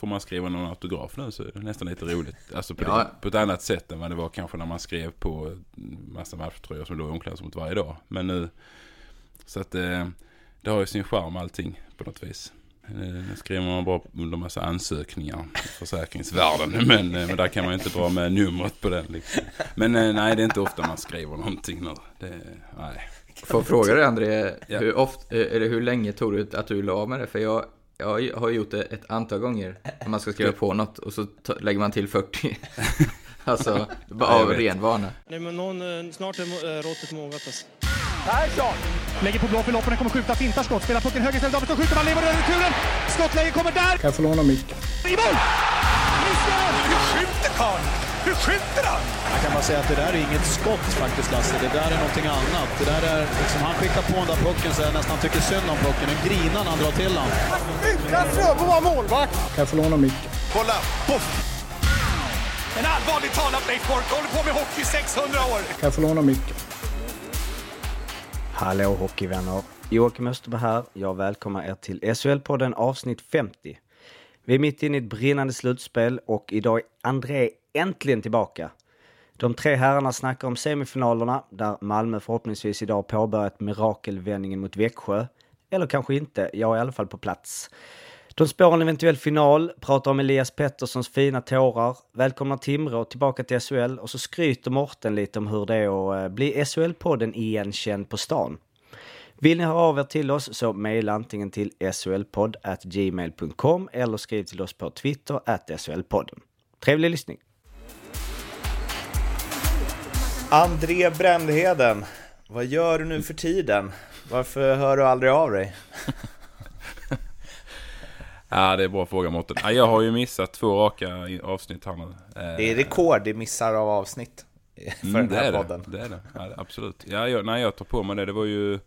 Får man skriva någon autograf nu så är det nästan lite roligt. Alltså på, Ja. det, på ett annat sätt än vad det var kanske när man skrev på massa matchtröjor som låg i omklädningsrummet varje dag. Men nu, så att det, det har ju sin charm allting på något vis. Eh, Nu skriver man bara under massa ansökningar försäkringsvärlden. Men, eh, men där kan man ju inte dra med numret på den. Liksom. Men eh, nej, det är inte ofta man skriver någonting nu. Det, nej. Får jag fråga dig André, Ja. hur, ofta, eller hur länge tog det att du la med det? För jag, jag har gjort det ett antal gånger. När man ska skriva på något och så lägger man till 40. alltså, bara av ren vana. Nej, men någon, eh, snart är eh, råttet mogat alltså. Persson! Lägger på blå för loppen, kommer skjuta, fintar skott, spelar pucken höger istället, Davidsson skjuter, man lever över returen! Skottläge kommer där! Kan jag få låna micken? I mål! Missar! Hur skjuter karln? Hur skjuter han? Jag kan bara säga att det där är inget skott faktiskt Lasse. Det där är någonting annat. Det där är liksom, han skickar på den där pucken så jag nästan tycker synd om pucken. En grinan han drar till han. Utan Fröbo var målvakt! Kan jag få låna micken? Kolla! Poff! En allvarligt talad Leif Boork håller på med hockey i 600 år! Kan jag få låna micken? Hallå hockeyvänner! Joakim Österberg här. Jag välkomnar er till SHL-podden avsnitt 50. Vi är mitt inne i ett brinnande slutspel och idag är André äntligen tillbaka. De tre herrarna snackar om semifinalerna där Malmö förhoppningsvis idag påbörjat mirakelvändningen mot Växjö. Eller kanske inte, jag är i alla fall på plats. De spår en eventuell final, pratar om Elias Petterssons fina tårar, välkomnar Timrå tillbaka till SHL och så skryter Morten lite om hur det är att eh, bli SHL-podden igenkänd på stan. Vill ni höra av er till oss så mejla antingen till shlpodd@gmail.com eller skriv till oss på Twitter at shlpodden. Trevlig lyssning! André Brändheden, vad gör du nu för tiden? Varför hör du aldrig av dig? Ja, det är bra fråga Mårten. Ja, jag har ju missat två raka avsnitt här nu. Det är rekord i missar av avsnitt för Mm, den det här är det. podden. Det är det. Ja, absolut. Ja, jag, när jag tar på mig det, det var ju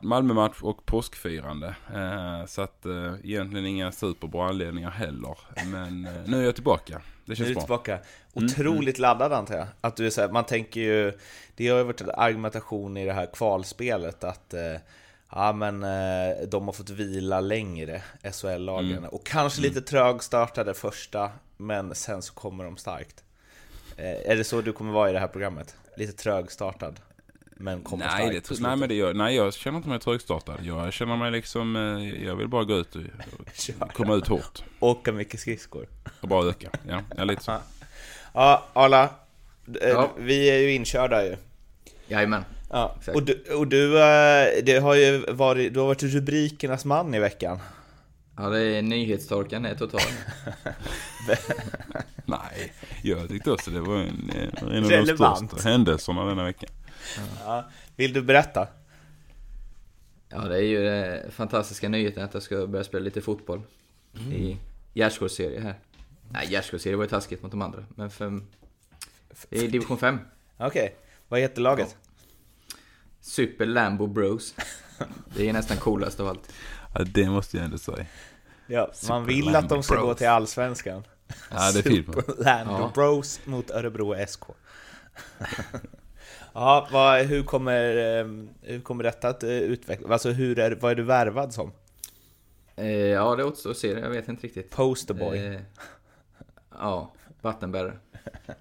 Malmö-match och påskfirande. Eh, så att eh, egentligen inga superbra anledningar heller. Men eh, nu är jag tillbaka. Det Nu är känns du bra. tillbaka. Otroligt laddad antar jag. Att du är så här, man tänker ju, det har ju varit en argumentation i det här kvalspelet att Ja men de har fått vila längre, SHL-lagen. Mm. Och kanske lite trögstartade första, men sen så kommer de starkt. Är det så du kommer vara i det här programmet? Lite trögstartad, men kommer Nej, starkt det, på tror- slutet? nej, men det gör, nej, jag känner inte mig trögstartad. Jag känner mig liksom, eh, jag vill bara gå ut och, och komma ut hårt. Åka mycket skridskor. Och bara öka. Ja, ja lite så. Ja, Arla. eh, Ja. Vi är ju inkörda ju. Jajamän. Ja. Exakt. Och, du, och du, eh, det har ju varit, du har varit rubrikernas man i veckan. Ja, det är nyhetstorkan är total. Nej, jag tyckte också det var en, en av de största händelserna denna vecka. Ja. Vill du berätta? Ja, det är ju det fantastiska nyheten att jag ska börja spela lite fotboll. I gärdsgårdsserie här. Nej, gärdsgårdsserie var ju taskigt mot de andra. Men för, i division 5. Okej, vad heter laget? Super Lambo Bros. Det är nästan coolast av allt. Ja, det måste jag ändå säga. Ja, man Super vill att de ska Lambo gå Bros. till Allsvenskan. Ja, det är fint. Superland Ja. Bros mot Örebro SK. ja, vad, hur, kommer, eh, hur kommer detta att eh, utvecklas? Alltså, hur är, vad är du värvad som? Eh, ja, det återstår att se. det. Jag vet inte riktigt. Posterboy. Eh, ja, vattenbärare.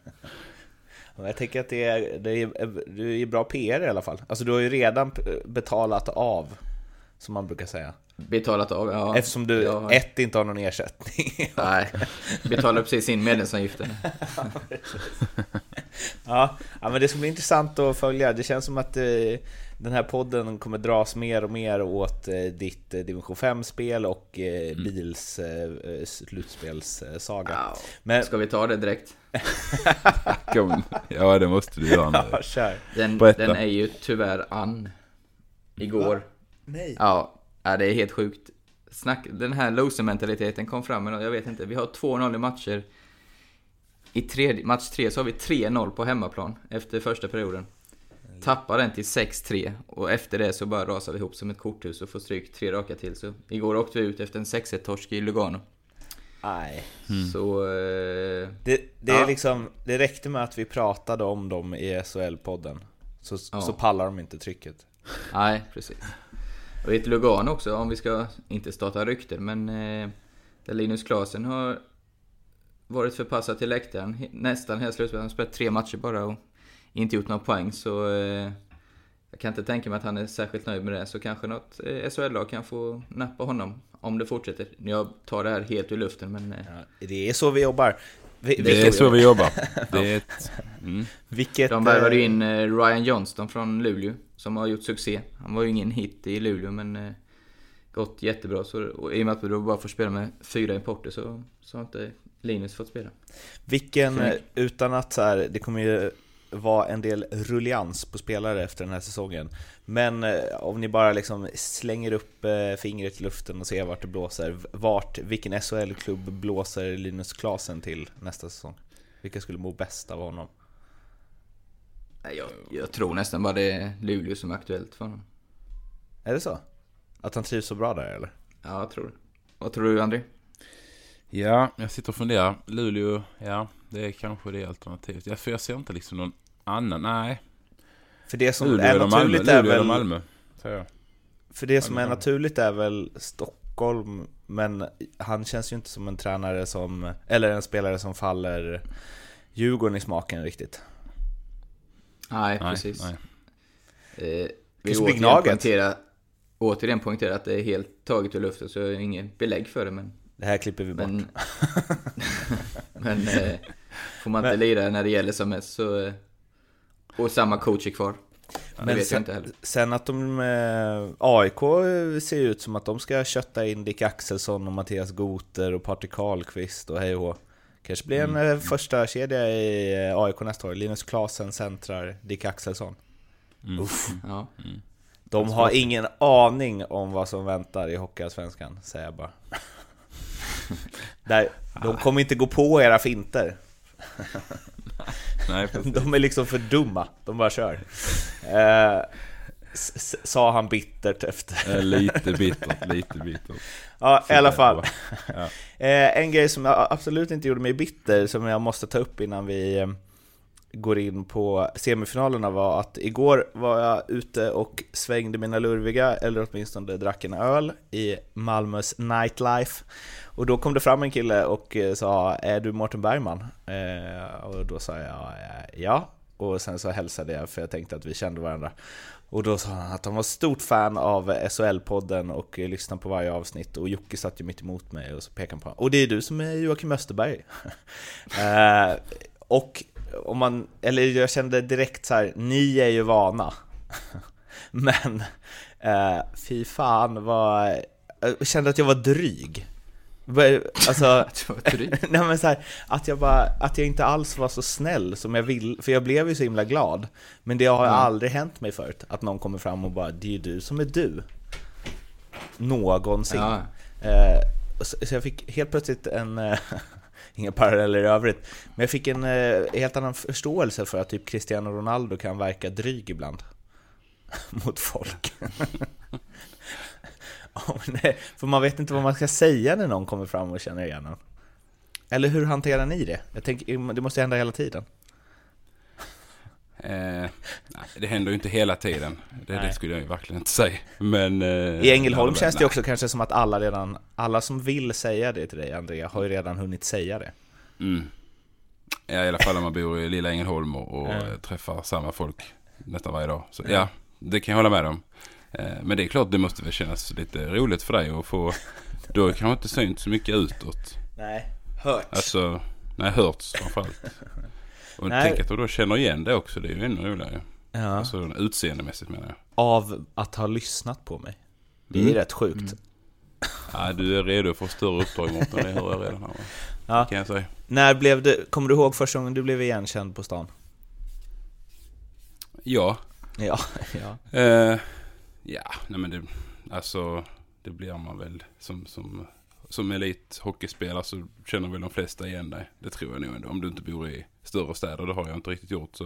Ja, Jag tänker att det är, det är, du är bra PR i alla fall. Alltså du har ju redan betalat av, som man brukar säga. Betalat av, ja. Eftersom du, Ja. ett, inte har någon ersättning. Nej, betalar precis in medlemsavgiften. ja, ja, men det ska bli intressant att följa. Det känns som att eh, den här podden kommer dras mer och mer åt eh, ditt eh, division 5-spel och eh, Bils eh, eh, slutspelssaga. Ja, Men, Ska vi ta det direkt? Ja, det måste du göra ja, nu. kör. Den, den är ju tyvärr an. Igår. Nej. Ja, ja, det är helt sjukt. Snack, den här loser-mentaliteten kom fram, men jag vet inte. Vi har 2-0 i matcher. I tredje, match 3 så har vi 3-0 på hemmaplan efter första perioden. Tappar den till 6-3 och efter det så bara rasar vi ihop som ett korthus och får stryk tre raka till. Så igår åkte vi ut efter en 6-1-torsk i Lugano. Nej. Så... Eh, Det, det, Ja. är liksom, det räckte med att vi pratade om dem i SHL-podden. Så, Ja. så pallar de inte trycket. nej, precis. Och i ett Lugano också, om vi ska inte starta rykten, men... Eh, Där Linus Klasen har varit förpassad till läktaren nästan hela slutspelet. Han har spelat tre matcher bara och inte gjort några poäng. Så eh, jag kan inte tänka mig att han är särskilt nöjd med det. Så kanske något eh, SHL-lag kan få nappa honom om det fortsätter. Jag tar det här helt ur luften men... Eh, Det är så vi jobbar. Vi, Det är så vi jobbar. Det är ett, mm. vilket, De värvade eh, in Ryan Johnston från Luleå, som har gjort succé. Han var ju ingen hit i Luleå, men eh, gått jättebra. Så, och I och med att vi då bara får spela med fyra importer så, så har inte Linus fått spela. Vilken, eh, utan att så här, det kommer ju vara en del rullians på spelare efter den här säsongen. Men eh, om ni bara liksom slänger upp eh, fingret i luften och ser vart det blåser. Vart, vilken SHL-klubb blåser Linus Klasen till nästa säsong? Vilka skulle må bäst av honom? Jag, jag tror nästan bara det är Luleå som är aktuellt för honom. Är det så? Att han trivs så bra där eller? Ja, jag tror det. Vad tror du, André? Ja, jag sitter och funderar. Luleå, ja, det är kanske det alternativet. Ja, för jag ser inte liksom någon annan. Nej, För det som Luleå är eller Malmö. naturligt är Luleå väl... Malmö, säger jag. För det som är Malmö. naturligt är väl Stockholm, men han känns ju inte som en tränare som, eller en spelare som faller Djurgården i smaken riktigt. Nej, Nej, precis. nej. Eh, vi återigen poängtera, återigen poängtera att det är helt taget ur luften, så jag har inget belägg för det. Men, Det här klipper vi bort. men, men eh, får man inte Men- lira när det gäller som mest så... Eh, och samma coach är kvar. Men sen- inte. Sen att de, eh, AIK ser ut som att de ska kötta in Dick Axelsson och Mattias Goter och Patrik Karlqvist och hej och. Kanske blir en eh, första kedja i eh, AIK nästa år. Linus Klasen centrar Dick Axelsson. Mm. Uff. Ja. De har ingen aning om vad som väntar i Hockeyallsvenskan, säger jag bara. Där, de kommer inte gå på era finter. Nej. De är liksom för dumma, de bara kör. Sa han bittert efter. Eh, Lite bittert, lite bittert. Ja, i alla fall. Ja. Eh, en grej som jag absolut inte gjorde mig bitter, som jag måste ta upp innan vi eh, går in på semifinalerna var att igår var jag ute och svängde mina lurviga, eller åtminstone drack en öl i Malmös nightlife. Och då kom det fram en kille och sa Är du Mårten Bergman? Och då sa jag ja. Och sen så hälsade jag för jag tänkte att vi kände varandra. Och då sa han att han var stort fan av SHL-podden och lyssnade på varje avsnitt och Jocke satt ju mitt emot mig och så pekade han på Och det är du som är Joakim Österberg. eh, och om man, eller jag kände direkt så här, ni är ju vana. Men eh, fy fan vad, jag kände att jag var dryg. Alltså. Nej men så här, att jag bara, att jag inte alls var så snäll som jag vill, för jag blev ju så himla glad. Men det har Mm. aldrig hänt mig förut, att någon kommer fram och bara 'Det är ju du som är du' Någonsin. Ja. Eh, så, så jag fick helt plötsligt en, eh, inga paralleller i övrigt, men jag fick en eh, helt annan förståelse för att typ Cristiano Ronaldo kan verka dryg ibland. Mot folk. För man vet inte vad man ska säga när någon kommer fram och känner igen en. Eller hur hanterar ni det? Jag tänker, det måste hända hela tiden. Eh, nej, det händer ju inte hela tiden. Det, det skulle jag ju verkligen inte säga. Men... Eh, I Ängelholm känns det nej. också kanske som att alla redan, alla som vill säga det till dig Andrea, har ju redan hunnit säga det. Mm. Ja, i alla fall om man bor i lilla Ängelholm och, och eh, träffar samma folk nästan varje dag. Så ja, det kan jag hålla med om. Eh, Men det är klart, det måste väl kännas lite roligt för dig att få... Du har kanske inte synts så mycket utåt. Nej, hört. Alltså, nej, hörts framförallt. Och Nej. tänk att du då känner igen det också, det är ju ännu roligare. Ja. Alltså utseendemässigt menar jag. Av att ha lyssnat på mig. Det är Mm. rätt sjukt. Ja, du är redo för större uppdrag Mårten, det hör jag redan här. Ja. Kan jag säga. När blev det, kommer du ihåg första gången du blev igenkänd på stan? Ja, Ja, ja. Eh, ja, nej men det, alltså det blir man väl som, som, som elithockeyspelare så känner väl de flesta igen dig. Det tror jag nog ändå. Om du inte bor i större städer, det har jag inte riktigt gjort. Så.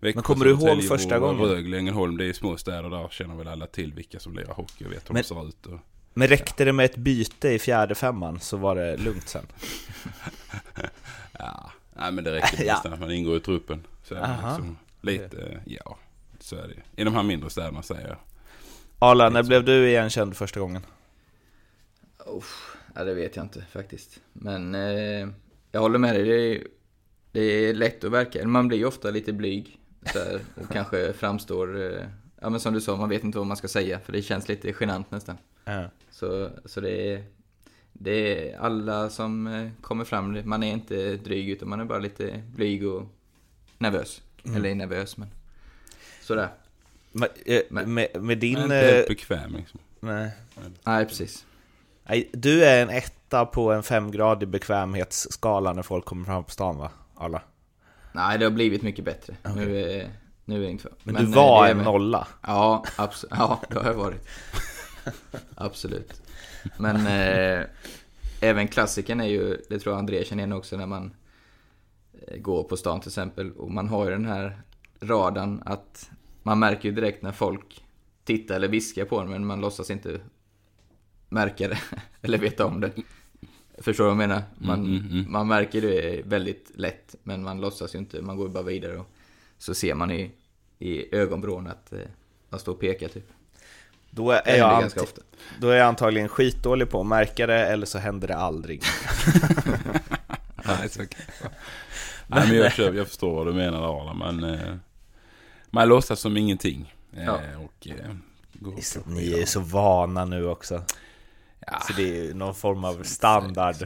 Växjö, Men kommer du ihåg första gången? Rögle, Ängelholm, det är små städer där känner väl alla till vilka som lirar hockey och vet hur Men- de ser ut. Och, Men räckte det med ett byte i fjärde femman så var det lugnt sen? ja, nej men det räcker Ja. nästan att man ingår i truppen. Så är det liksom, lite, ja, så är det. I de här mindre städerna säger jag. Arla, när blev du igenkänd första gången? Ja, det vet jag inte faktiskt. Men eh, jag håller med dig. Det är, det är lätt att verka. Man blir ju ofta lite blyg. Här, och kanske framstår... Eh, ja men som du sa, man vet inte vad man ska säga. För det känns lite genant nästan. Ja. Så, så det är... Det är alla som eh, kommer fram. Man är inte dryg utan man är bara lite blyg och nervös. Eller nervös men... Sådär. Men, eh, Men- med, med Jag din... är inte eh, bekväm liksom. nej. Nej, precis. Nej, du är en etta på en femgradig bekvämhetsskala när folk kommer fram på stan va? Alla. Nej, det har blivit mycket bättre. Nu, är, nu är det inte för. Men, eh, du var det är en nolla. Ja, abs- ja, det har jag varit. Absolut. Men eh, även klassiken är ju, det tror jag André känner igen också när man eh, går på stan till exempel. Och man har ju den här radarn att man märker ju direkt när folk tittar eller viskar på en men man låtsas inte märka det eller veta om det. Förstår du vad jag menar? Man, Mm, mm, mm. man märker det väldigt lätt men man låtsas ju inte, man går ju bara vidare och så ser man i, i ögonvrån att eh, man står och pekar typ. Då är, Det jag ganska ofta. då är jag antagligen skitdålig på att märka det, eller så händer det aldrig. Nej, så kan det vara. Nej, men jag, jag förstår vad du menar Arla, men eh, man låtsas som ingenting. Eh, Ja. Och eh, Så på Ni är så vana nu också. Ja, Så det är ju någon form av standard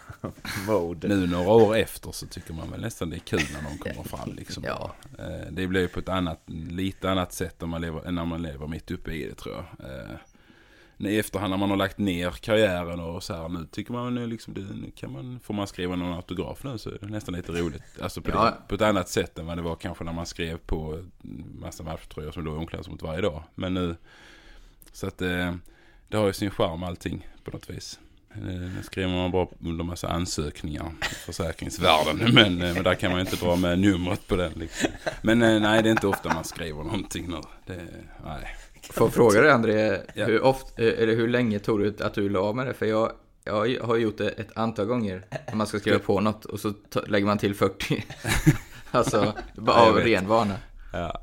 mode. nu några år efter så tycker man väl nästan det är kul när någon kommer fram liksom. Ja. Eh, Det blir ju på ett annat, lite annat sätt än man lever, när man lever mitt uppe i det tror jag. I efterhand när man har lagt ner karriären och så här nu tycker man nu liksom, det, nu kan man, får man skriva någon autograf nu så är det nästan lite roligt. Alltså på, Ja. det, på ett annat sätt än vad det var kanske när man skrev på massa matchtröjor som låg i omklädningsrummet varje dag. Men nu, så att eh, det har ju sin charm allting på något vis. Eh, Nu skriver man bara under massa ansökningar i försäkringsvärlden. Men, eh, men där kan man ju inte dra med numret på den. Liksom. Men nej, det är inte ofta man skriver någonting nu. Det, nej. Får jag fråga dig André, Ja. hur, ofta, eh, eller hur länge tog det att du la av med det? För jag, jag har gjort det ett antal gånger. När man ska skriva på något och så lägger man till 40. alltså, bara Ja, av vet. ren vana. Ja.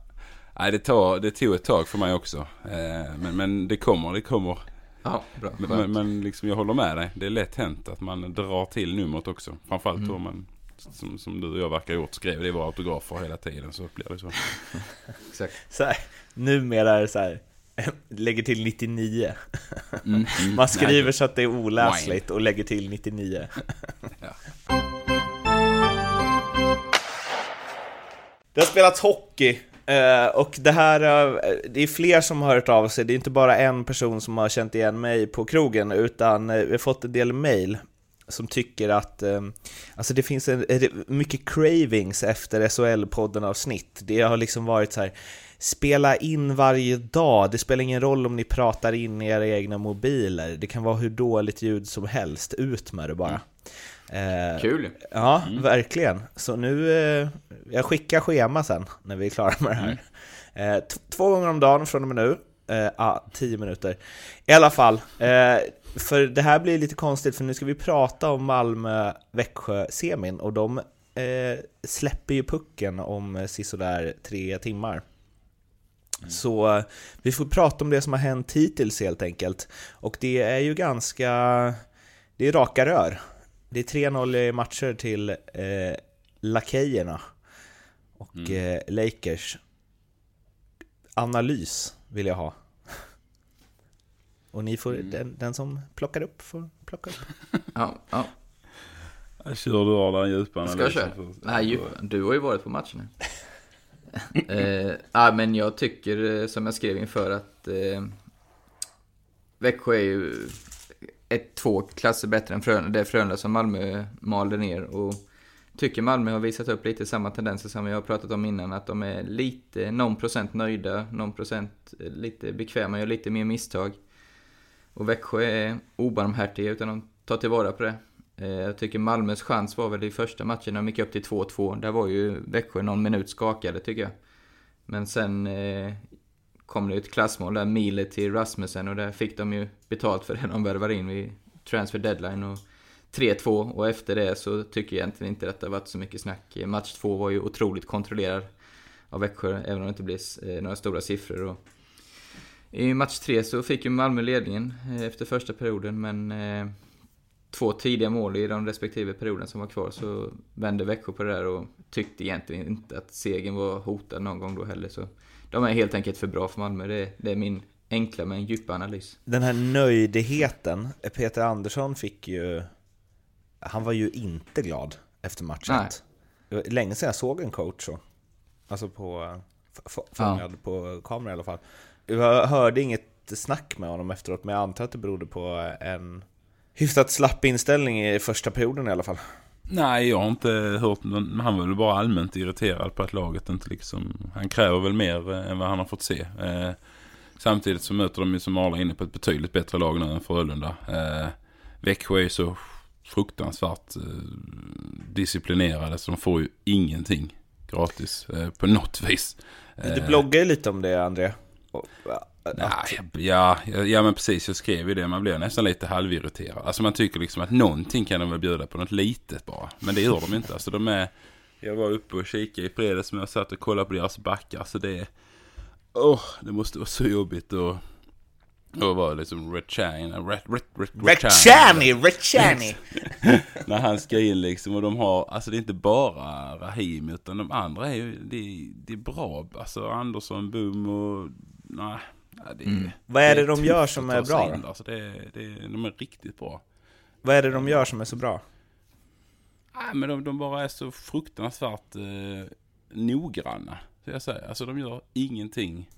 Nej, det, tar, det tog ett tag för mig också. Eh, men, men det kommer, det kommer. Ja, bra. Men, men, liksom, jag håller med dig. Det är lätt hänt att man drar till numret också. Framförallt Mm. då man, som, som du och jag verkar ha gjort, skrev det i våra autografer hela tiden. Så blir det så. Exakt. Så här, numera är det så här, lägger till 99. Mm. Man skriver Nej, så att det är oläsligt och lägger till 99. Ja. Det har spelats hockey eh, och det här, eh, det är fler som har hört av sig. Det är inte bara en person som har känt igen mig på krogen utan eh, vi har fått en del mail som tycker att alltså det finns en, mycket cravings efter SHL-podden avsnitt. Det har liksom varit så här spela in varje dag. Det spelar ingen roll om ni pratar in i era egna mobiler. Det kan vara hur dåligt ljud som helst. Ut med det bara. Eh, Kul. Ja, verkligen. Så nu, eh, jag skickar schema sen när vi är klara med det här. Eh, t- två gånger om dagen från och med nu. Eh, ah, tio minuter. I alla fall, eh, för det här blir lite konstigt för nu ska vi prata om Malmö-Växjö-semin och de eh, släpper ju pucken om eh, sisådär tre timmar. Så eh, vi får prata om det som har hänt hittills helt enkelt. Och det är ju ganska... Det är raka rör. Det är 3-0 i matcher till eh, Lakejerna och eh, Lakers. Analys vill jag ha. Och ni får, den, den som plockar upp får plocka upp. Ja, ja. Kör du av den djupa Ska jag köra? Nej, du har ju varit på matchen nu eh, ja, men jag tycker, eh, som jag skrev inför, att eh, Växjö är ju ett, två klasser bättre än Frölunda. Det är Frölunda som Malmö malde ner. Och tycker Malmö har visat upp lite samma tendenser som vi har pratat om innan. Att de är lite, någon procent nöjda, någon procent eh, lite bekväma, gör lite mer misstag. Och Växjö är obarmhärtiga utan de tar tillvara på det. Eh, jag tycker Malmös chans var väl i första matchen när de gick upp till 2-2. Där var ju Växjö någon minut skakade tycker jag. Men sen eh, kom det ett klassmål där, Mile till Rasmussen och där fick de ju betalt för det de värvade in vid transfer deadline. Och 3-2 och efter det så tycker jag egentligen inte att det har varit så mycket snack. Match 2 var ju otroligt kontrollerad av Växjö, även om det inte blev eh, några stora siffror. Och I match 3 så fick ju Malmö ledningen eh, efter första perioden, men eh, två tidiga mål i de respektive perioderna som var kvar så vände Växjö på det där och tyckte egentligen inte att segern var hotad någon gång då heller. Så de är helt enkelt för bra för Malmö. Det, det är min enkla men djupa analys. Den här nöjdheten, Peter Andersson fick ju... Han var ju inte glad efter matchen. Nej. Det var länge sedan jag såg en coach så. Alltså på... Fångad på kamera i alla fall. Jag hörde inget snack med honom efteråt, men jag antar att det berodde på en hyfsat slapp inställning i första perioden i alla fall. Nej, jag har inte hört någon, Han var väl bara allmänt irriterad på att laget inte liksom... Han kräver väl mer eh, än vad han har fått se. Eh, samtidigt så möter de ju som Arla inne på ett betydligt bättre lag nu än Frölunda. Eh, Växjö är ju så fruktansvärt eh, disciplinerade så de får ju ingenting gratis eh, på något vis. Du bloggar ju lite om det, André. Och, att- Nej, ja, ja, ja men precis. Jag skrev ju det. Man blir nästan lite halvirriterad. Alltså man tycker liksom att någonting kan de väl bjuda på. Något litet bara. Men det gör de inte. Alltså de är... Jag var uppe och kikade i fredags men jag satt och kollade på deras backar. Så det. Åh, det måste vara så jobbigt att... Och liksom Rechani, Ret, Ret, Ret, Rechani, Rechani! När han ska in liksom och de har, alltså det är inte bara Rahim utan de andra är ju, det, är- det är bra. Alltså Andersson, Boom och, nej. Ja, det, Mm. Vad är det är de gör som är bra in? Alltså det, det, de är riktigt bra. Vad är det de gör som är så bra? Nej, men de, de bara är så fruktansvärt eh, noggranna. Så jag säger, alltså de gör ingenting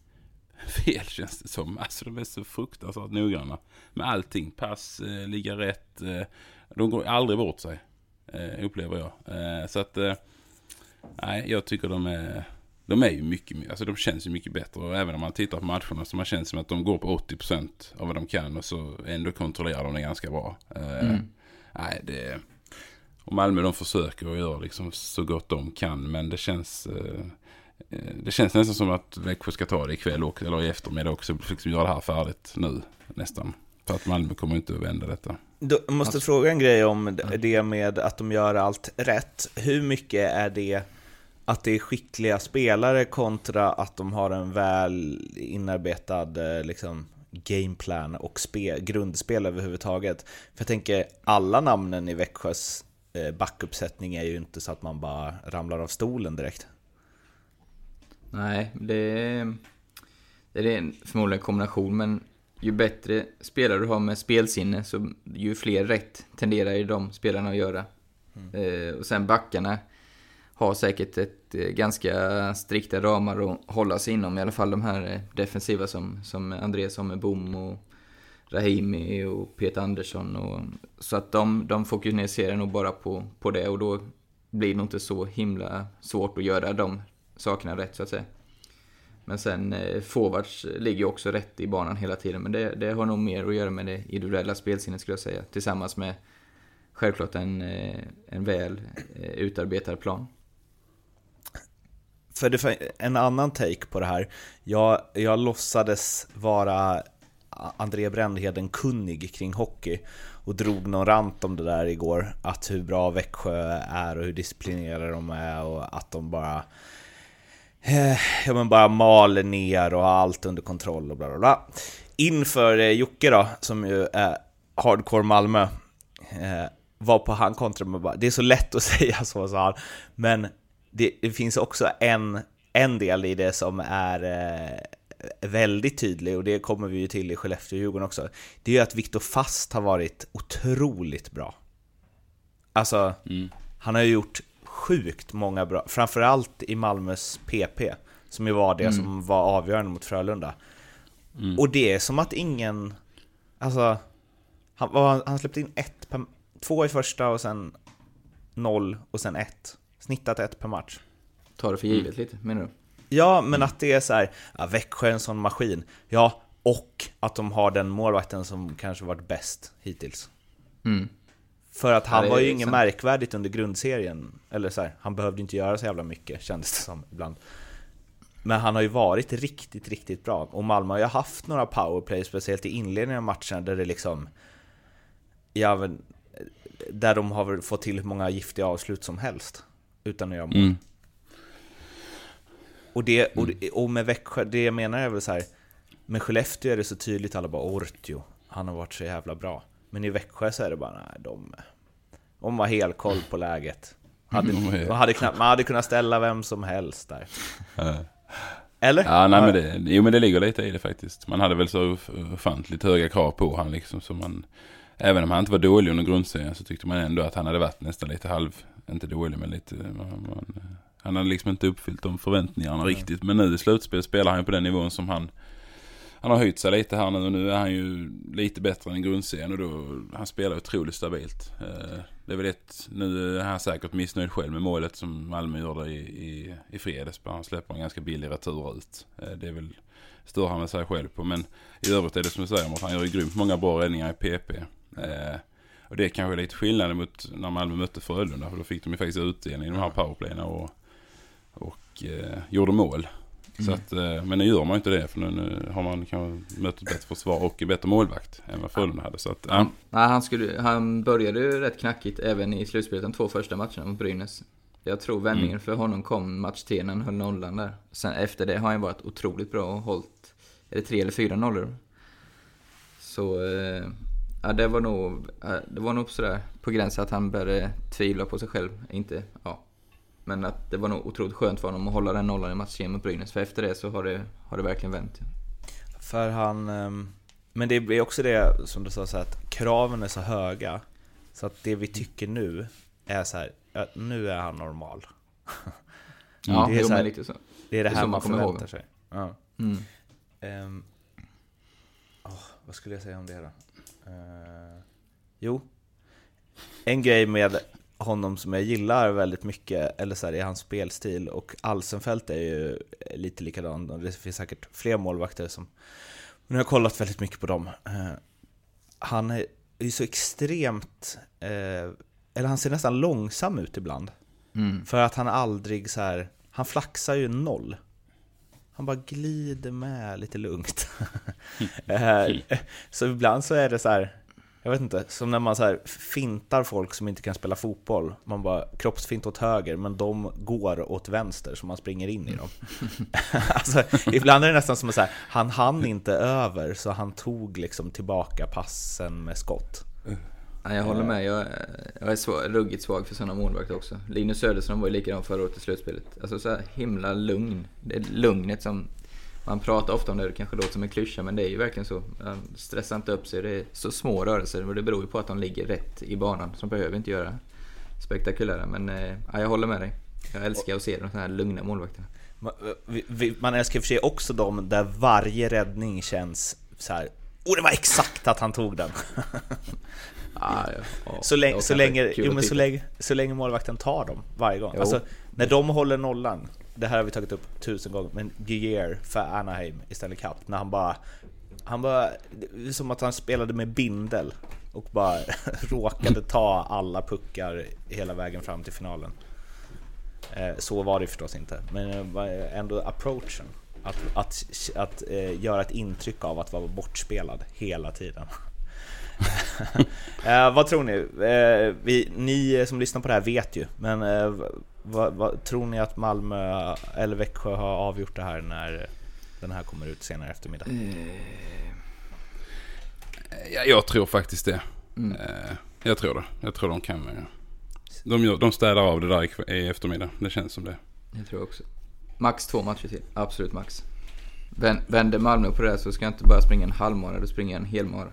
fel känns det som. Alltså de är så fruktansvärt noggranna. Med allting, pass, eh, ligga rätt. Eh, de går aldrig bort sig. Eh, upplever jag. Eh, så att, eh, nej jag tycker de är, de är ju mycket, alltså de känns ju mycket bättre. Och även om man tittar på matcherna så man känns som att de går på 80% av vad de kan. Och så ändå kontrollerar de det ganska bra. Eh, Mm. Nej, det och Malmö de försöker och gör liksom så gott de kan. Men det känns... Eh, det känns nästan som att Växjö ska ta det ikväll och, eller i eftermiddag också. Liksom göra det här färdigt nu nästan. För att Malmö kommer inte att vända detta. Du måste Alltså- fråga en grej om det med att de gör allt rätt. Hur mycket är det att det är skickliga spelare kontra att de har en väl inarbetad eh, liksom, gameplan och spe, grundspel överhuvudtaget? För jag tänker, alla namnen i Växjös eh, backuppsättning är ju inte så att man bara ramlar av stolen direkt. Nej, det är, det är en förmodligen en kombination, men ju bättre spelare du har med spelsinne, så ju fler rätt tenderar ju de spelarna att göra. Eh, och sen backarna har säkert ett eh, ganska strikta ramar att hålla sig inom, i alla fall de här eh, defensiva som, som Andreas har med Bom och Rahimi och Peter Andersson. Och, så att de, de fokuserar nog bara på, på det och då blir det nog inte så himla svårt att göra de sakerna rätt så att säga. Men sen eh, forwards ligger ju också rätt i banan hela tiden. Men det, det har nog mer att göra med det individuella spelsinnet skulle jag säga. Tillsammans med självklart en, eh, en väl utarbetad plan. För det en annan take på det här. Jag, jag låtsades vara André Brändheden kunnig kring hockey och drog någon rant om det där igår. Att hur bra Växjö är och hur disciplinerade de är och att de bara eh, ja, men bara maler ner och har allt under kontroll och bla bla bla. Inför eh, Jocke då, som ju är hardcore Malmö, eh, var på han kontra med bara, det är så lätt att säga så, sa han, men det, det finns också en, en del i det som är eh, väldigt tydlig och det kommer vi ju till i Skellefteå och Djurgården också. Det är ju att Viktor Fast har varit otroligt bra. Alltså, han har ju gjort sjukt många bra, framförallt i Malmös PP, som ju var det som var avgörande mot Frölunda. Och det är som att ingen, alltså, han, han, släppte in ett två i första och sen noll och sen ett. Snittat ett per match. Ta det för givet lite, menar du? Ja, men att det är så här, ja, Växjö är en sån maskin. Ja, och att de har den målvakten som kanske varit bäst hittills. Mm. För att han Ja, var ju inget märkvärdigt under grundserien. Eller så här, han behövde inte göra så jävla mycket, kändes det som ibland. Men han har ju varit riktigt, riktigt bra. Och Malmö har ju haft några powerplay, speciellt i inledningen av matcherna, där det liksom... Ja, där de har fått till hur många giftiga avslut som helst. Utan att göra mål. Mm. Och, det, och, det- och med Växjö, det jag menar är väl så här. Med Skellefteå är det så tydligt, alla bara Ortio, han har varit så jävla bra. Men i Växjö så är det bara, nej, de, de har helt koll på läget. Hade, man, hade knappt, man hade kunnat ställa vem som helst där. Eller? Ja, nej men det, jo men det ligger lite i det faktiskt. Man hade väl så ofantligt höga krav på han liksom. Så man, även om han inte var dålig under grundserien så tyckte man ändå att han hade varit nästan lite halv, inte dålig men lite, man, man, han hade liksom inte uppfyllt de förväntningarna riktigt. Men nu i slutspel spelar han ju på den nivån som han, han har höjt sig lite här nu och nu är han ju lite bättre än grundserien och då, han spelar otroligt stabilt. Eh, Det är väl ett, nu är han säkert missnöjd själv med målet som Malmö gjorde i, i, i fredags. Han släpper en ganska billig retur ut. Eh, Det är väl, stör han med sig själv på. Men i övrigt är det som du säger, att han gör ju grymt många bra räddningar i PP. Och det är kanske lite skillnad mot när Malmö mötte Frölunda. För då fick de ju faktiskt utdelning i de här powerplayerna och, och eh, gjorde mål. Så att, eh, men nu gör man inte det för nu, har man kanske mött ett bättre försvar och bättre målvakt än vad Frölunda hade. Så att, ja. Nej, han, skulle, han började ju rätt knackigt även i slutspelet de två första matcherna mot Brynäs. Jag tror vändningen Mm. för honom kom match 3 när han höll nollan där. Sen efter det har han varit otroligt bra och hållit, är det tre eller fyra nollor? Så, eh, ja det var nog, det var nog sådär på gränsen att han började tvivla på sig själv. Inte, ja. Men att det var nog otroligt skönt för honom att hålla den nollan i match 3 mot Brynäs. För efter det så har det, har det verkligen vänt. För han... ehm, Men det blir också det som du sa, så att kraven är så höga. Så att det vi tycker nu är så här, nu är han normal. Ja, det är jo, så här- lite så. Det är det Det är här man man kommer förväntar ihåg. sig. Ja. Mm. Ehm, åh, vad skulle jag säga om det då? Eh, jo, en grej med honom som jag gillar väldigt mycket, eller så här, i hans spelstil, och Alsenfelt är ju lite likadan, och det finns säkert fler målvakter som... Men jag har kollat väldigt mycket på dem. Eh, han är ju så extremt... Eh, eller han ser nästan långsam ut ibland. Mm. För att han aldrig så här, han flaxar ju noll. Han bara glider med lite lugnt. Eh, så ibland så är det så här, jag vet inte, som när man så här fintar folk som inte kan spela fotboll. Man bara kroppsfint åt höger, men de går åt vänster så man springer in i dem. alltså, ibland är det nästan som att så här, han hann inte över så han tog liksom tillbaka passen med skott. Ja, jag håller med. Jag, är- jag är svag, ruggigt svag för sådana målvakter också. Linus Söderström var ju likadan förra året i slutspelet. Alltså så himla lugn. Det är lugnet som... Man pratar ofta om det, det kanske låter som en klyscha, men det är ju verkligen så. Han stressar inte upp sig. Det är så små rörelser, och det beror ju på att de ligger rätt i banan. Så de behöver inte göra spektakulära. Men eh, ja, jag håller med dig. Jag älskar att se de här lugna målvakterna. Man, man älskar och för sig också dem där varje räddning känns så här. Oh, det var exakt att han tog den! Ah, ja, så, länge, var så, kanske länge, kul jo, att men så, titta. länge, så länge målvakten tar dem varje gång. Alltså, när de håller nollan, det här har vi tagit upp tusen gånger, men Guerre för Anaheim i Stanley Cup, när han bara... Han bara... Som att han spelade med bindel och bara råkade ta alla puckar hela vägen fram till finalen. Eh, Så var det förstås inte, men eh, ändå approachen. Att, att, att eh, göra ett intryck av att vara bortspelad hela tiden. eh, vad tror ni? Eh, vi, ni som lyssnar på det här vet ju, men eh, vad, vad, tror ni att Malmö eller Växjö har avgjort det här när den här kommer ut senare eftermiddag? Ja, jag tror faktiskt det. Mm. Eh, Jag tror det. Jag tror de kan. eh, De, gör, de städar av det där i eftermiddag. Det känns som det. Jag tror också. Max två matcher till. Absolut max. Vän- Vänder Malmö på det här så ska jag inte bara springa en halvmara, då springer jag en helmara.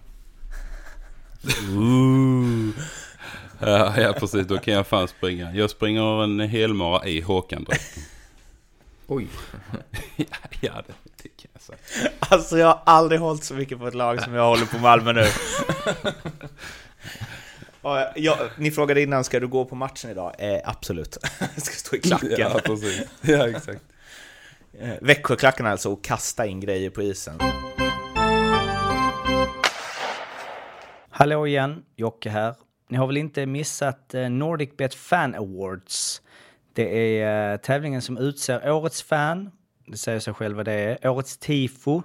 Ja, ja, precis. Då kan jag fan springa. Jag springer en helmara i Håkan-dräkten. Oj. ja, ja, det, det kan jag säga. Alltså jag har aldrig hållit så mycket på ett lag som jag håller på Malmö nu. Jag, ni frågade innan, ska du gå på matchen idag? Eh, absolut. Jag ska stå i klacken. Ja, precis. Ja, exakt. Eh, Växjöklacken alltså, och kasta in grejer på isen. Hallå igen, Jocke här. Ni har väl inte missat NordicBet Nordic Bet Fan Awards? Det är eh, tävlingen som utser årets fan, det säger sig själv vad det är, årets tifo,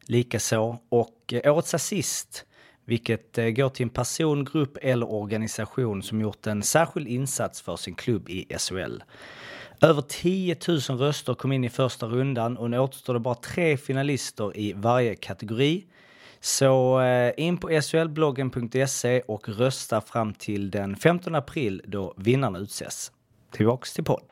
likaså, och eh, årets assist, vilket går till en person, grupp eller organisation som gjort en särskild insats för sin klubb i SHL. Över 10 000 röster kom in i första rundan och nu återstår det bara tre finalister i varje kategori. Så eh, in på slbloggen.se och rösta fram till den 15 april då vinnarna utses. Tillbaks till podd.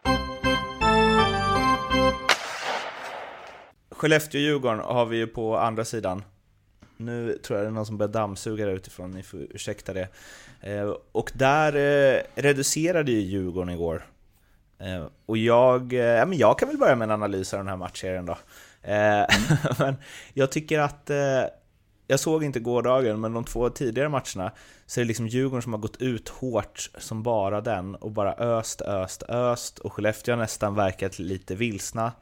Skellefteå-Djurgården har vi ju på andra sidan. Nu tror jag det är någon som börjar dammsuga där utifrån, ni får ursäkta det. Eh, och där eh, reducerade ju Djurgården igår. Eh, och jag, eh, ja, men jag kan väl börja med en analys av den här matchserien då. Eh, men jag tycker att, eh, jag såg inte gårdagen, men de två tidigare matcherna så är det liksom Djurgården som har gått ut hårt som bara den och bara öst, öst, öst och Skellefteå har nästan verkat lite vilsna.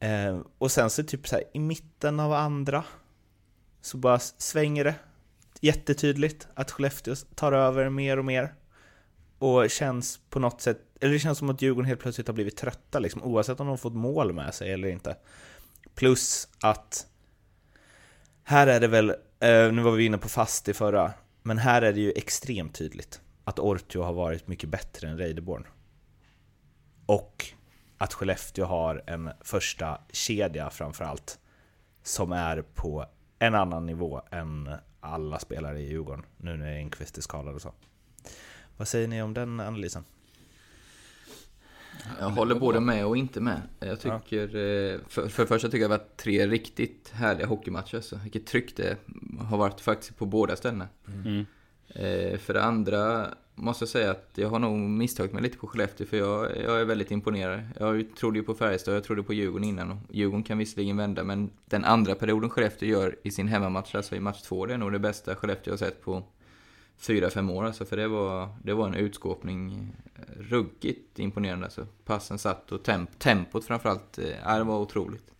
Eh, och sen så typ så här, i mitten av andra så bara svänger det jättetydligt att Skellefteå tar över mer och mer. Och känns på något sätt, eller det känns som att Djurgården helt plötsligt har blivit trötta liksom, oavsett om de fått mål med sig eller inte. Plus att här är det väl, eh, nu var vi inne på fast i förra, men här är det ju extremt tydligt att Ortio har varit mycket bättre än Reideborn. Och att Skellefteå har en första kedja framförallt som är på en annan nivå än alla spelare i Djurgården, nu när Enqvist är skadad och så. Vad säger ni om den analysen? Jag håller både med och inte med. Jag tycker, eh, för, för det första tycker jag det har varit tre riktigt härliga hockeymatcher. Så vilket tryck det har varit faktiskt på båda ställena. Mm. Eh, För det andra måste jag säga att jag har nog misstagit mig lite på Skellefteå för jag, jag är väldigt imponerad. Jag trodde ju på Färjestad, jag trodde på Djurgården innan Djurgården kan visserligen vända men den andra perioden Skellefteå gör i sin hemmamatch, alltså i match två, det är nog det bästa Skellefteå har sett på fyra, fem år alltså, för det var, det var en utskåpning eh, ruggigt imponerande alltså. Passen satt och temp, tempot framförallt, ja, det var otroligt.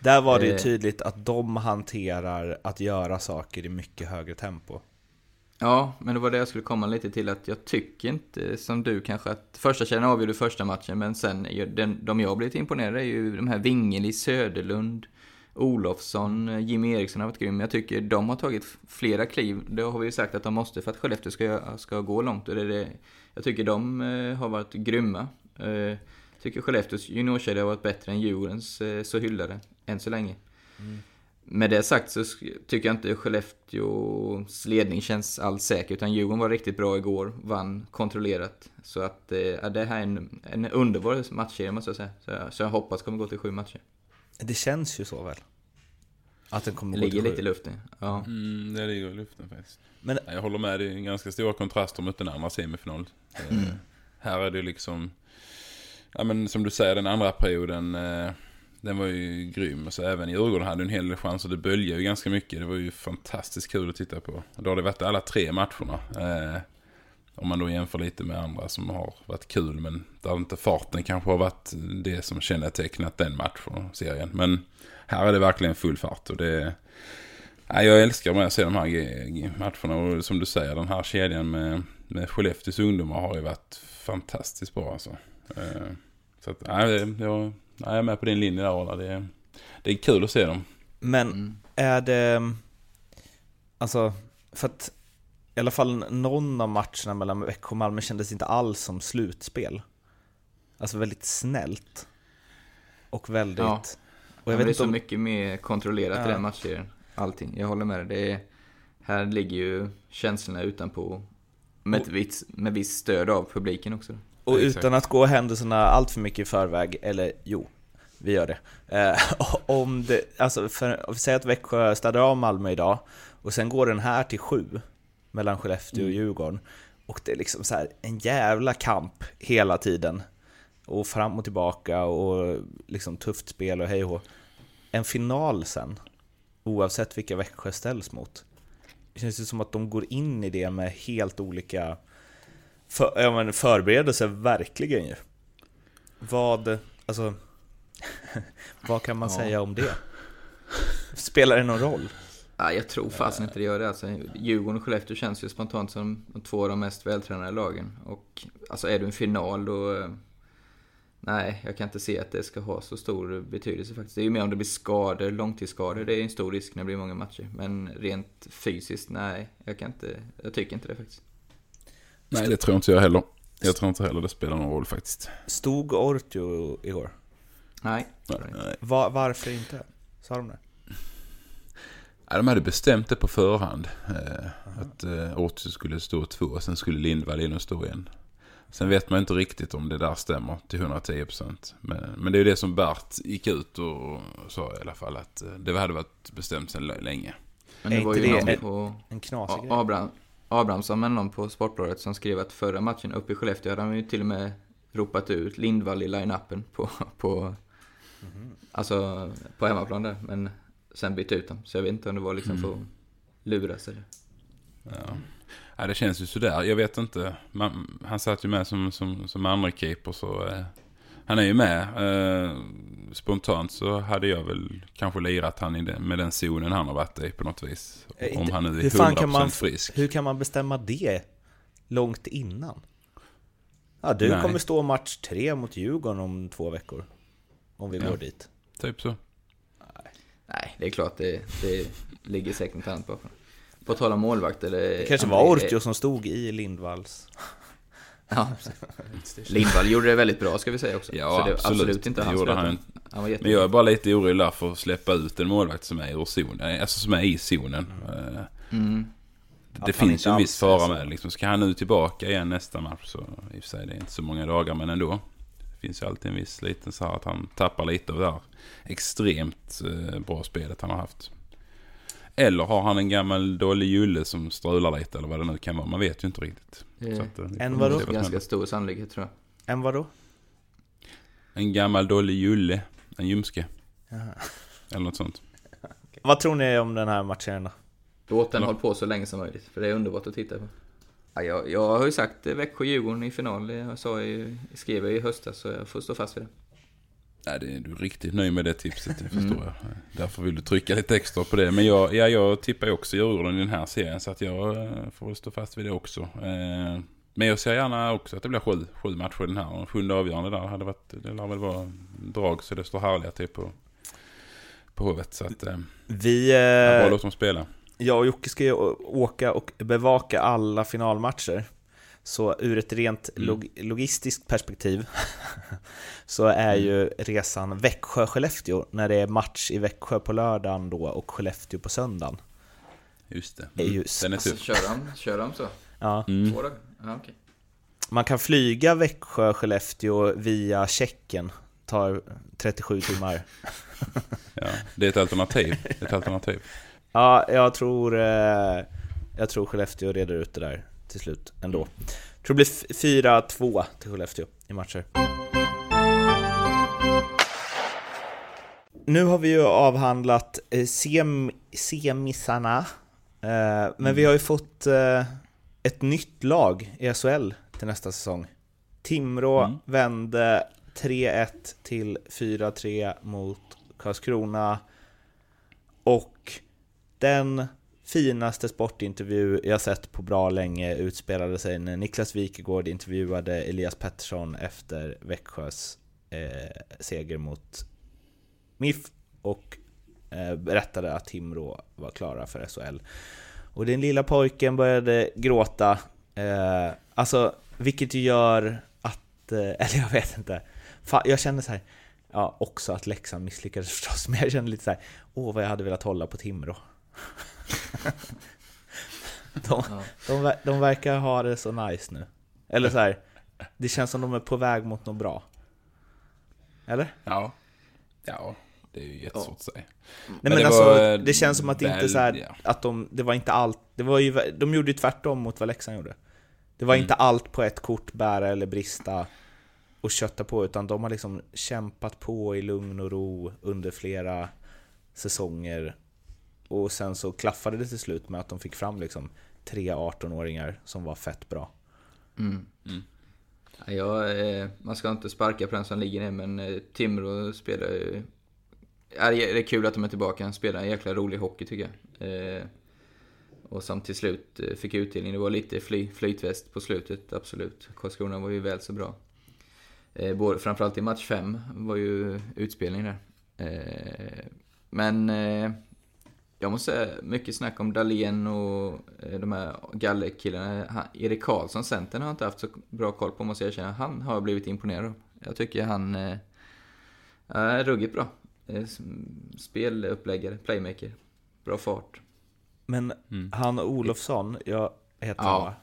Där var det ju Eh. tydligt att de hanterar att göra saker i mycket högre tempo. Ja, men det var det jag skulle komma lite till att jag tycker inte som du kanske att första kedjan avgjorde första matchen men sen den, de jag blivit imponerad är ju de här Wingeli, Söderlund, Olofsson, Jimmy Eriksson har varit grym. Jag tycker de har tagit flera kliv. Det har vi ju sagt att de måste för att Skellefteå ska, ska gå långt. Och det det, jag tycker de eh, har varit grymma. Eh, Jag tycker Skellefteås juniorkedja har varit bättre än Djurgårdens eh, så hyllade, än så länge. Med det sagt så tycker jag inte Skellefteås ledning känns alls säker, utan Djurgården var riktigt bra igår, vann kontrollerat. Så att eh, ja, det här är en, en underbar matchserie måste jag säga. Så jag, så jag hoppas kommer gå till sju matcher. Det känns ju så väl? Att den kommer Det ligger lite i luften. Ja. Mm, det ligger i luften faktiskt. Men Jag håller med, det är en ganska stora kontraster mot den andra semifinal. Eh, här är det liksom, ja men som du säger den andra perioden, eh, den var ju grym. Så även Djurgården hade en hel del chanser, det böljar ju ganska mycket. Det var ju fantastiskt kul att titta på. Då har det varit alla tre matcherna. Om man då jämför lite med andra som har varit kul, men där inte farten kanske har varit det som kännetecknat den matchen, och serien. Men här är det verkligen full fart och det Nej, jag älskar med att se de här matcherna och som du säger den här kedjan med, med Skellefteås ungdomar har ju varit fantastiskt bra alltså. Eh, så att, nej, jag, jag är med på din linje där Ola, Det, är- det är kul att se dem. Men är det... Alltså, för att i alla fall någon av matcherna mellan Växjö och Malmö kändes inte alls som slutspel. Alltså väldigt snällt. Och väldigt... Ja. Och jag vet det är inte så om... mycket mer kontrollerat Ja. i den matchserien. Allting, jag håller med dig. Det är, här ligger ju känslorna utanpå med, ett viss, med viss stöd av publiken också. Och utan att gå händelserna allt för mycket i förväg, eller jo, vi gör det. Eh, om det, alltså för, om vi säger att Växjö städar av Malmö idag, och sen går den här till sju, mellan Skellefteå och Djurgården, och det är liksom så här en jävla kamp hela tiden. Och fram och tillbaka och liksom tufft spel och hej och. En final sen, oavsett vilka Växjö ställs mot. Det känns ju som att de går in i det med helt olika för, ja, men förberedelser, verkligen ju. Vad, alltså, vad kan man Ja. säga om det? Spelar det någon roll? Ja, jag tror fasen inte det gör det. Alltså, Djurgården och Skellefteå känns ju spontant som de två av de mest vältränade lagen. Och alltså, är du en final då... eh, Nej, jag kan inte se att det ska ha så stor betydelse faktiskt. Det är ju mer om det blir skador, långtidsskador. Det är en stor risk när det blir många matcher. Men rent fysiskt, nej. Jag kan inte... Jag tycker inte det faktiskt. Nej, det tror inte jag heller. Jag tror inte heller det spelar någon roll faktiskt. Stod Ortio igår? Nej. Nej, nej. Va, varför inte? Sa de det? Ja, de hade bestämt det på förhand. Eh, att eh, Otto skulle stå två, sen skulle Lindvall in och stå en. Sen vet man inte riktigt om det där stämmer till 110%. Men, men det är ju det som Bert gick ut och sa i alla fall att eh, det hade varit bestämt sedan länge. Men det var ju det någon en- på En knasig grej. Abraham, Abrahamsson eller någon på Sportbladet som skrev att förra matchen uppe i Skellefteå hade han ju till och med ropat ut Lindvall i line-upen på, på, alltså, på hemmaplan där. Men sen bytt ut dem. Så jag vet inte om det var liksom för att luras eller... Ja. Ja, det känns ju sådär. Jag vet inte. Man, han satt ju med som, som, som andra keeper så eh, han är ju med. Eh, spontant så hade jag väl kanske lirat han i den, med den zonen han har varit i på något vis. Eh, Om inte- han nu är hur 100% fan kan man- frisk. Hur kan man bestämma det långt innan? Ja, du Nej. kommer stå match tre mot Djurgården om två veckor. Om vi Ja. går dit. Typ så. Nej, det är klart det, det ligger säkert något annat bakom. På tal om målvakter. Det, Det kanske var Ortio som stod i Lindvalls... Ja. Lindvall gjorde det väldigt bra ska vi säga också. Ja, så det är absolut. absolut inte han. Han var jätte... Men jag är bara lite orolig där för att släppa ut en målvakt som är ur zonen. Alltså som är i zonen. Eh, Mm. Det han finns ju en viss fara med liksom. Ska han nu tillbaka igen nästa match så i och för sig det är inte så många dagar men ändå. Det finns ju alltid en viss liten så här att han tappar lite av det här extremt eh, bra spelet han har haft. Eller har han en gammal dålig Julle som strular lite eller vad det nu kan vara. Man vet ju inte riktigt. Så att, eh, En vadå? ganska stor sannolikhet tror jag. En vadå? En gammal dålig Julle. En ljumske. Jaha. Eller något sånt. Vad tror ni om den här matchen då? Låt den hålla på så länge som möjligt, för det är underbart att titta på. Ja, jag, jag har ju sagt eh, Växjö-Djurgården i final, det jag sa i, skrev jag i höstas, så jag får stå fast vid det. Nej, det är du är riktigt nöjd med det tipset, det Mm. förstår jag. Därför vill du trycka lite extra på det. Men jag, ja, jag tippar ju också Djurgården i den här serien, så att jag eh, får stå fast vid det också. Eh, Men jag ser gärna också att det blir sju, sju matcher i den här. Och sjunde avgörande där hade varit, det lär väl vara drag så det står härliga till på, på hovet. Så att, eh, Vi... jag bara Eh, låt dem spela. Jag och Jocke ska ju åka och bevaka alla finalmatcher. Så ur ett rent Mm. log logistiskt perspektiv så är ju resan Växjö-Skellefteå när det är match i Växjö på lördagen då och Skellefteå på söndagen. Just det. är ju- Den är Alltså, kör de, kör de så? Ja. Mm. Två dagar? Ja, okej. Man kan flyga Växjö-Skellefteå via Tjeckien. Tar 37 timmar. Ja, det är ett alternativ. Det är ett alternativ. Ja, jag tror, eh, jag tror Skellefteå reder ut det där till slut ändå. Jag tror det blir f- 4-2 till Skellefteå i matcher. Nu har vi ju avhandlat eh, sem, semisarna, eh, men vi har ju fått ett nytt lag i SHL till nästa säsong. Timrå Mm. vände 3-1 till 4-3 mot Karlskrona och den finaste sportintervju jag sett på bra länge utspelade sig när Niklas Wikegård intervjuade Elias Pettersson efter Växjös eh, seger mot MIF och eh, berättade att Timrå var klara för SHL. Och den lilla pojken började gråta, eh, alltså vilket ju gör att, eh, eller jag vet inte, Fan, jag känner så här, ja också att Leksand misslyckades förstås, men jag kände lite så här, åh vad jag hade velat hålla på Timrå. de, Ja. de, de verkar ha det så nice nu. Eller så här, det känns som de är på väg mot något bra. Eller? Ja. Ja, det är ju jättesvårt att säga. Nej Men men, det alltså, var, det känns som att det inte så här, ja. att de, det var inte allt, det var ju, de gjorde ju tvärtom mot vad Leksand gjorde. Det var Mm. inte allt på ett kort, bära eller brista och kötta på, utan de har liksom kämpat på i lugn och ro under flera säsonger. Och sen så klaffade det till slut med att de fick fram liksom tre 18-åringar som var fett bra. Mm. Mm. Ja, eh, man ska inte sparka på den som ligger ner, men eh, Timrå spelar ju... Det är kul att de är tillbaka. Han spelar en jäkla rolig hockey tycker jag. Eh, och som till slut fick utdelning. Det var lite fly, flytväst på slutet, absolut. Karlskrona var ju väl så bra. Både, framförallt i match 5 var ju utspelning där. Men jag måste säga, mycket snack om Dahlén och eh, de här gallerkillarna. Han- Erik Karlsson, centern, har jag inte haft så bra koll på måste jag erkänna. Han har jag blivit imponerad av. Jag tycker han eh, är ruggigt bra. Eh, Speluppläggare, playmaker. bra fart. Men Mm. han Olofsson, jag heter Ja. han va?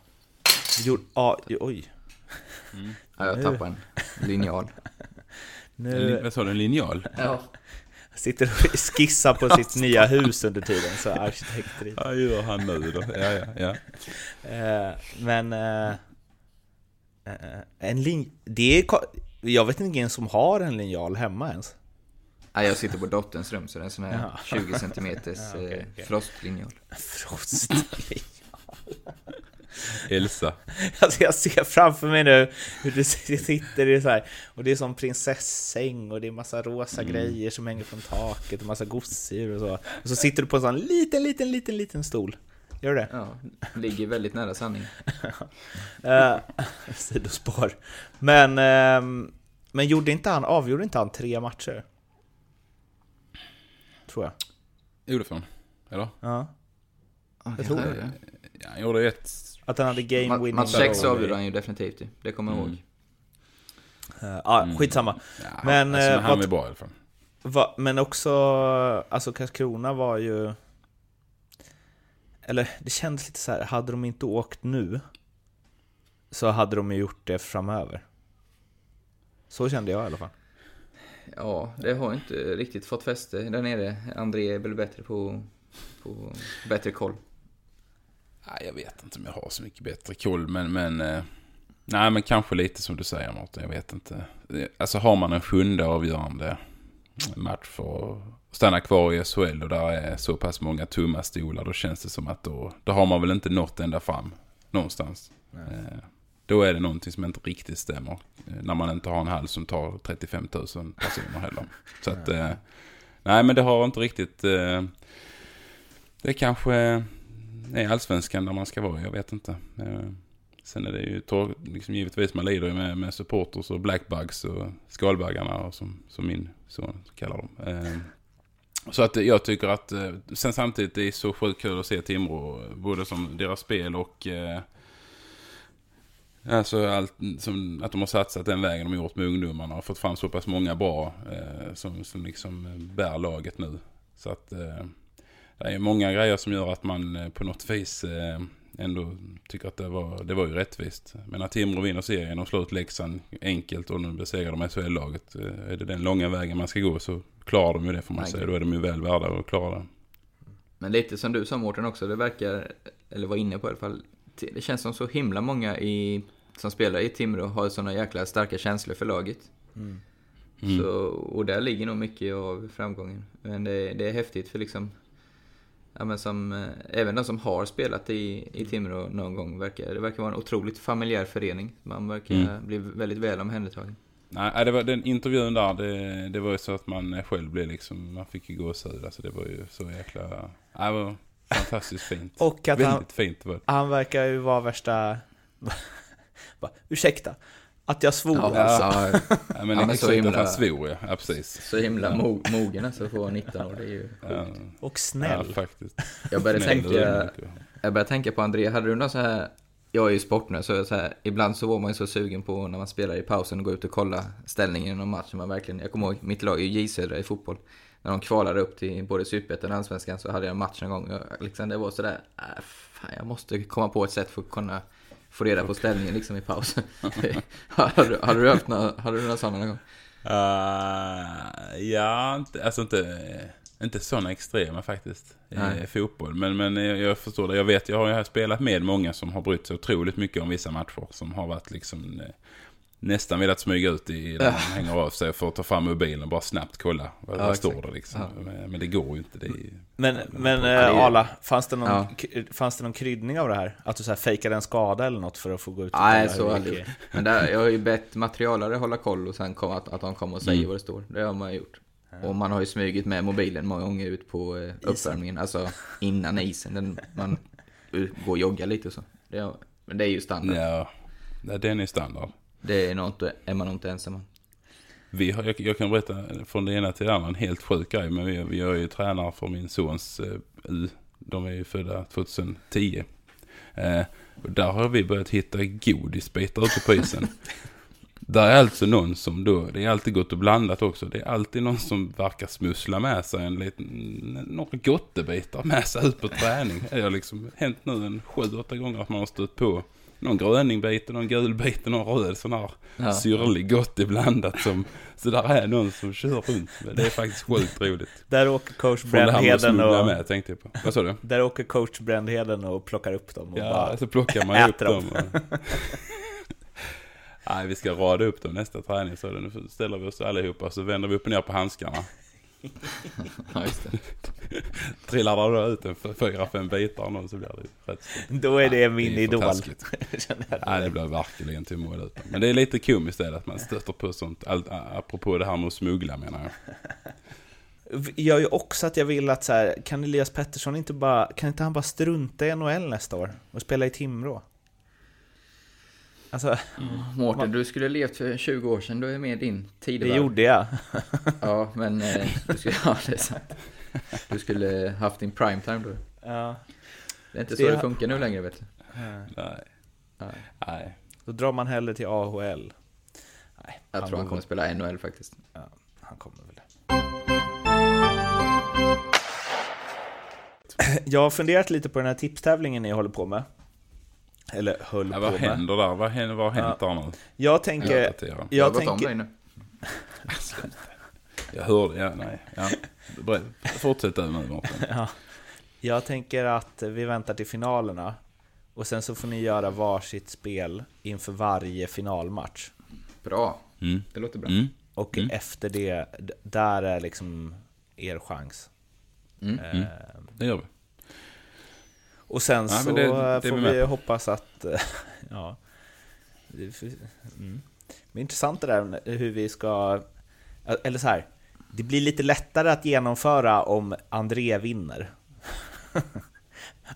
Gjord, ja, oj. Ja, jag tappade en linjal. Nu Vad sa du, en linjal? Ja. Sitter och skissar på sitt nya hus under tiden, så arkitekter Ja, gör han nu då? Ja, ja, ja. Eh, men... Eh, eh, en lin... Det är... Jag vet inte ens som har en linjal hemma ens. Nej, jag sitter på dotterns rum så det är en sån här Ja. 20 centimeters Ja, okej, eh, okej. frostlinjal. Frostlinjal. Elsa. Alltså jag ser framför mig nu hur du sitter i så här och det är som prinsessäng och det är massa rosa grejer som hänger från taket och massa gosedjur och så. Och så sitter du på en sån liten, liten, liten, liten stol. Gör det? Ja, ligger väldigt nära sanningen. Eh, sidospår. Men, ehm, men gjorde inte han, avgjorde inte han tre matcher? Tror jag. Olofsson? Eller? Ja. Ja, Jag tror det. Ja, han gjorde ett... Att han hade game winning Match 6 goal. avgjorde han ju definitivt. Det kommer jag Mm. ihåg. Eh, Ja, skitsamma. Ja, Men, alltså, eh, han var bra i alla fall. Va, men också, alltså Karlskrona var ju... Eller det kändes lite så här, hade de inte åkt nu så hade de ju gjort det framöver. Så kände jag i alla fall. Ja, det har inte riktigt fått fäste där nere. André är väl bättre på, på bättre koll. Nej, jag vet inte om jag har så mycket bättre koll, men... men eh, nej, men kanske lite som du säger Martin, jag vet inte. Alltså har man en sjunde avgörande match för att stanna kvar i SHL och där är så pass många tumma stolar, då känns det som att då, då har man väl inte nått ända fram någonstans. Eh, då är det någonting som inte riktigt stämmer. Eh, när man inte har en hall som tar 35 000 personer heller. Så att, eh, nej men det har inte riktigt... Eh, det kanske är allsvenskan där man ska vara, jag vet inte. Eh, sen är det ju tor- liksom givetvis man lider ju med, med supporters och blackbugs och skalbaggarna och som, som min son kallar dem. Eh, så att jag tycker att, eh, sen samtidigt det är så sjukt kul att se Timrå, både som deras spel och Alltså allt, som, att de har satsat den vägen de har gjort med ungdomarna och fått fram så pass många bra eh, som, som liksom bär laget nu. Så att eh, det är många grejer som gör att man eh, på något vis eh, ändå tycker att det var, det var ju rättvist. Men när Timrå vinner serien och slår ut Leksand enkelt och nu besegrar de SHL-laget. Eh, är det den långa vägen man ska gå så klarar de ju det får man Nej, säga. Då är de ju väl värda att klara det. Men lite som du sa Mårten också, det verkar, eller var inne på i alla fall, det känns som så himla många i, som spelar i Timrå har såna jäkla starka känslor för laget. Mm. Så, och där ligger nog mycket av framgången. Men det, det är häftigt för liksom, ja men som, eh, även de som har spelat i, i Timrå någon gång, verkar, det verkar vara en otroligt familjär förening. Man verkar Mm. bli väldigt väl omhändertagen. Nej, det var den intervjun där, det, det var ju så att man själv blev liksom, man fick ju gåshud. Alltså det var ju så jäkla, det var fantastiskt fint. Och att han, Väldigt fint var det. han verkar ju vara värsta... Bara, Ursäkta, att jag svor Ja, alltså. alltså, Ja, men, Ja, men så att himla- han svor ja, ja precis. så himla mo, mogen alltså för att vara 19 år, det är ju Ja, Och ja snäll. faktiskt. Jag började Snäll, tänka, jag började tänka på André, hade du någon så här jag är ju sportnörd så, så här, ibland så var man ju så sugen på när man spelar i pausen och gå ut och kolla ställningen i någon match. Man verkligen, jag kommer ihåg, mitt lag är ju J Södra i fotboll. När de kvalade upp till både Superettan och Allsvenskan så hade jag en match en gång. Och liksom, det var sådär, äh, fan, jag måste komma på ett sätt för att kunna få reda på ställningen liksom i pausen. hade, du, hade du haft några, hade du några sådana någon gång? Uh, ja, inte, alltså inte, inte sådana extrema faktiskt i Nej. fotboll. Men, men jag, jag förstår det. Jag vet, jag har ju spelat med många som har brytt sig otroligt mycket om vissa matcher. Som har varit liksom eh, nästan velat smyga ut i där man hänger av sig för att ta fram mobilen och bara snabbt kolla vad, Ja, vad står det liksom. Ja. Men, men det går ju inte. Det är, ju- Men, men ju- Arla, fanns det, någon, Ja. fanns det någon kryddning av det här? Att du så här fejkade en skada eller något för att få gå ut Nej, så aldrig Men där, jag har ju bett materialare hålla koll och sen kom att, att de kommer och säger Mm. vad det står. Det har man gjort. Och man har ju smugit med mobilen många gånger ut på eh, uppvärmningen, alltså innan isen. Den, man går och joggar lite och så. Det, men det är ju standard. ja, den är standard. Det är, nog inte, är man inte ensam om. Vi har, jag, jag kan berätta från det ena till det andra en helt sjuk grej. Men vi, vi är ju tränare för min sons eh, U. De är ju födda 2010. Eh, och där har vi börjat hitta godisbitar ute på isen. Där är alltså någon som då, det är alltid gott och blandat också. Det är alltid någon som verkar smussla med sig en liten, några gottebitar med sig ut på träning. Det har liksom hänt nu en sju, åtta gånger att man har stött på någon gröningbit, någon gulbit och någon röd sån här Ja. syrlig gott iblandat som, så där är någon som kör runt. Det är faktiskt sjukt roligt. Där åker coach Brändheden och... med tänkte jag på. Vad sa du? Där åker coach Brändheden och plockar upp dem och Ja, bara... så plockar man upp dem. dem. och- Nej, vi ska rada upp dem nästa träning. Så nu ställer vi oss allihopa så vänder vi upp och ner på handskarna. Ja, just det. Trillar då ut en fyra, fem bitar någon så blir det rätt stort. Då är det min Det är för idol. Nej, det blir verkligen till mål ut. Men det är lite komiskt är det att man stöter på sånt. All, apropå det här med att smuggla menar jag. gör ju också att jag vill att så här, kan Elias Pettersson inte bara, kan inte han bara strunta i NHL nästa år och spela i Timrå? Alltså, Mårten, du skulle levt för 20 år sedan. Du är med din det tidevarv. gjorde jag. Ja, men eh, du skulle... Ja, det är sant. Du skulle haft din primetime då. Ja. Det är inte Det så det har- funkar nu längre, vet du. Nej. Nej. Nej. Då drar man hellre till AHL. Nej, Jag tror han kommer spela NHL faktiskt. Han kommer väl det. Jag har funderat lite på den här tipstävlingen ni håller på med. Eller höll Ja, på vad med. händer där? Vad händer, vad har hänt där nu? Jag tänker... Jag Jag om tänker... dig nu. Jag hörde, ja nej. Ja. Fortsätt du nu Mårten. Ja. Jag tänker att vi väntar till finalerna och sen så får ni göra varsitt spel inför varje finalmatch. Bra. Mm. Det låter bra. Mm. Och Mm. efter det, där är liksom er chans. Mm. Eh, Det gör vi. Och sen Ja, så det- eh, det får vi hoppas att... eh, ja. Det är för- mm. Det är intressant det där hur vi ska... Eller så här. Det blir lite lättare att genomföra om André vinner.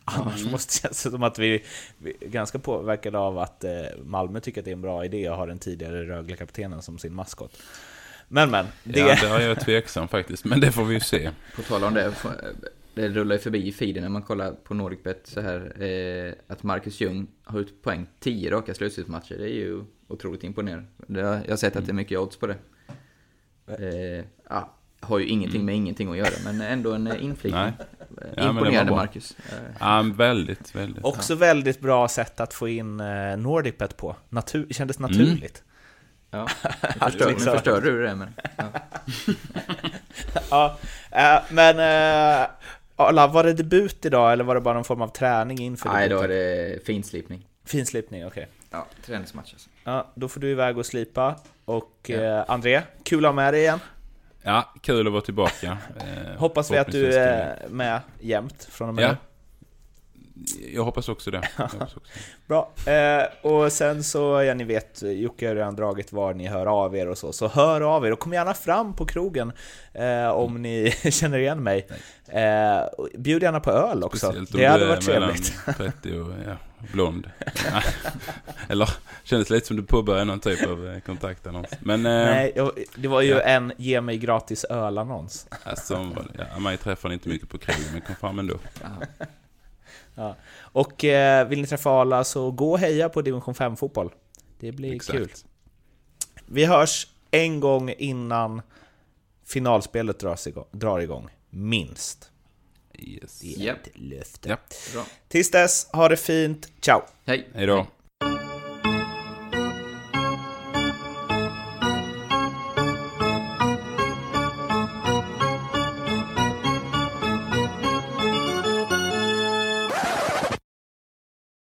Annars Mm. måste det kännas som att vi, vi är ganska påverkade av att eh, Malmö tycker att det är en bra idé att ha den tidigare Rögle-kaptenen som sin maskot. Men men, det... Ja, där är jag tveksam faktiskt. Men det får vi ju se. På tal om det, det rullar ju förbi i feeden när man kollar på Nordicbet så här, eh, att Marcus Ljung har ut poäng 10 raka slutspelsmatcher. Det är ju otroligt imponerande. Har, jag har sett att det är mycket odds på det. Eh, ja, har ju ingenting med ingenting att göra, men ändå en eh, inflikning. Var Imponerande. Marcus. Eh, Ja, väldigt, väldigt. Också väldigt bra sätt att få in eh, Nordicbet på. Natur, kändes naturligt. Ja, Att nu förstör, nu liksom- förstörde du det men. Ja. Ja, men Arla, var det debut idag eller var det bara någon form av träning inför Nej, då är det finslipning. Finslipning, okej. Ja, träningsmatch alltså. Ja, då får du iväg och slipa. Och Ja. eh, André, kul att ha med dig igen. Ja, kul att vara tillbaka. Eh, Hoppas vi att du är med jämt från och med Ja. Jag hoppas också det. Hoppas också. Bra. Eh, och sen så, ja ni vet, Jocke har redan dragit var ni hör av er och så. Så hör av er och kom gärna fram på krogen eh, om ni känner igen mig. Eh, bjud gärna på öl också. Speciellt Det hade varit trevligt. 30 och ja, blond. Eller kändes lite som du påbörjade någon typ av eh, kontaktannons. Men eh, Nej, det var ju Ja. en ge mig gratis öl-annons. alltså, ja, mig träffar inte mycket på krogen men kom fram ändå. Ja. Och eh, vill ni träffa Arla så gå och heja på Division 5-fotboll. Det blir Exakt. kul. Vi hörs en gång innan finalspelet dras igång, drar igång. Minst. Yes. Det är Japp. ett löfte. Ja. Bra. Tills dess, ha det fint. Ciao! Hej! Hej då.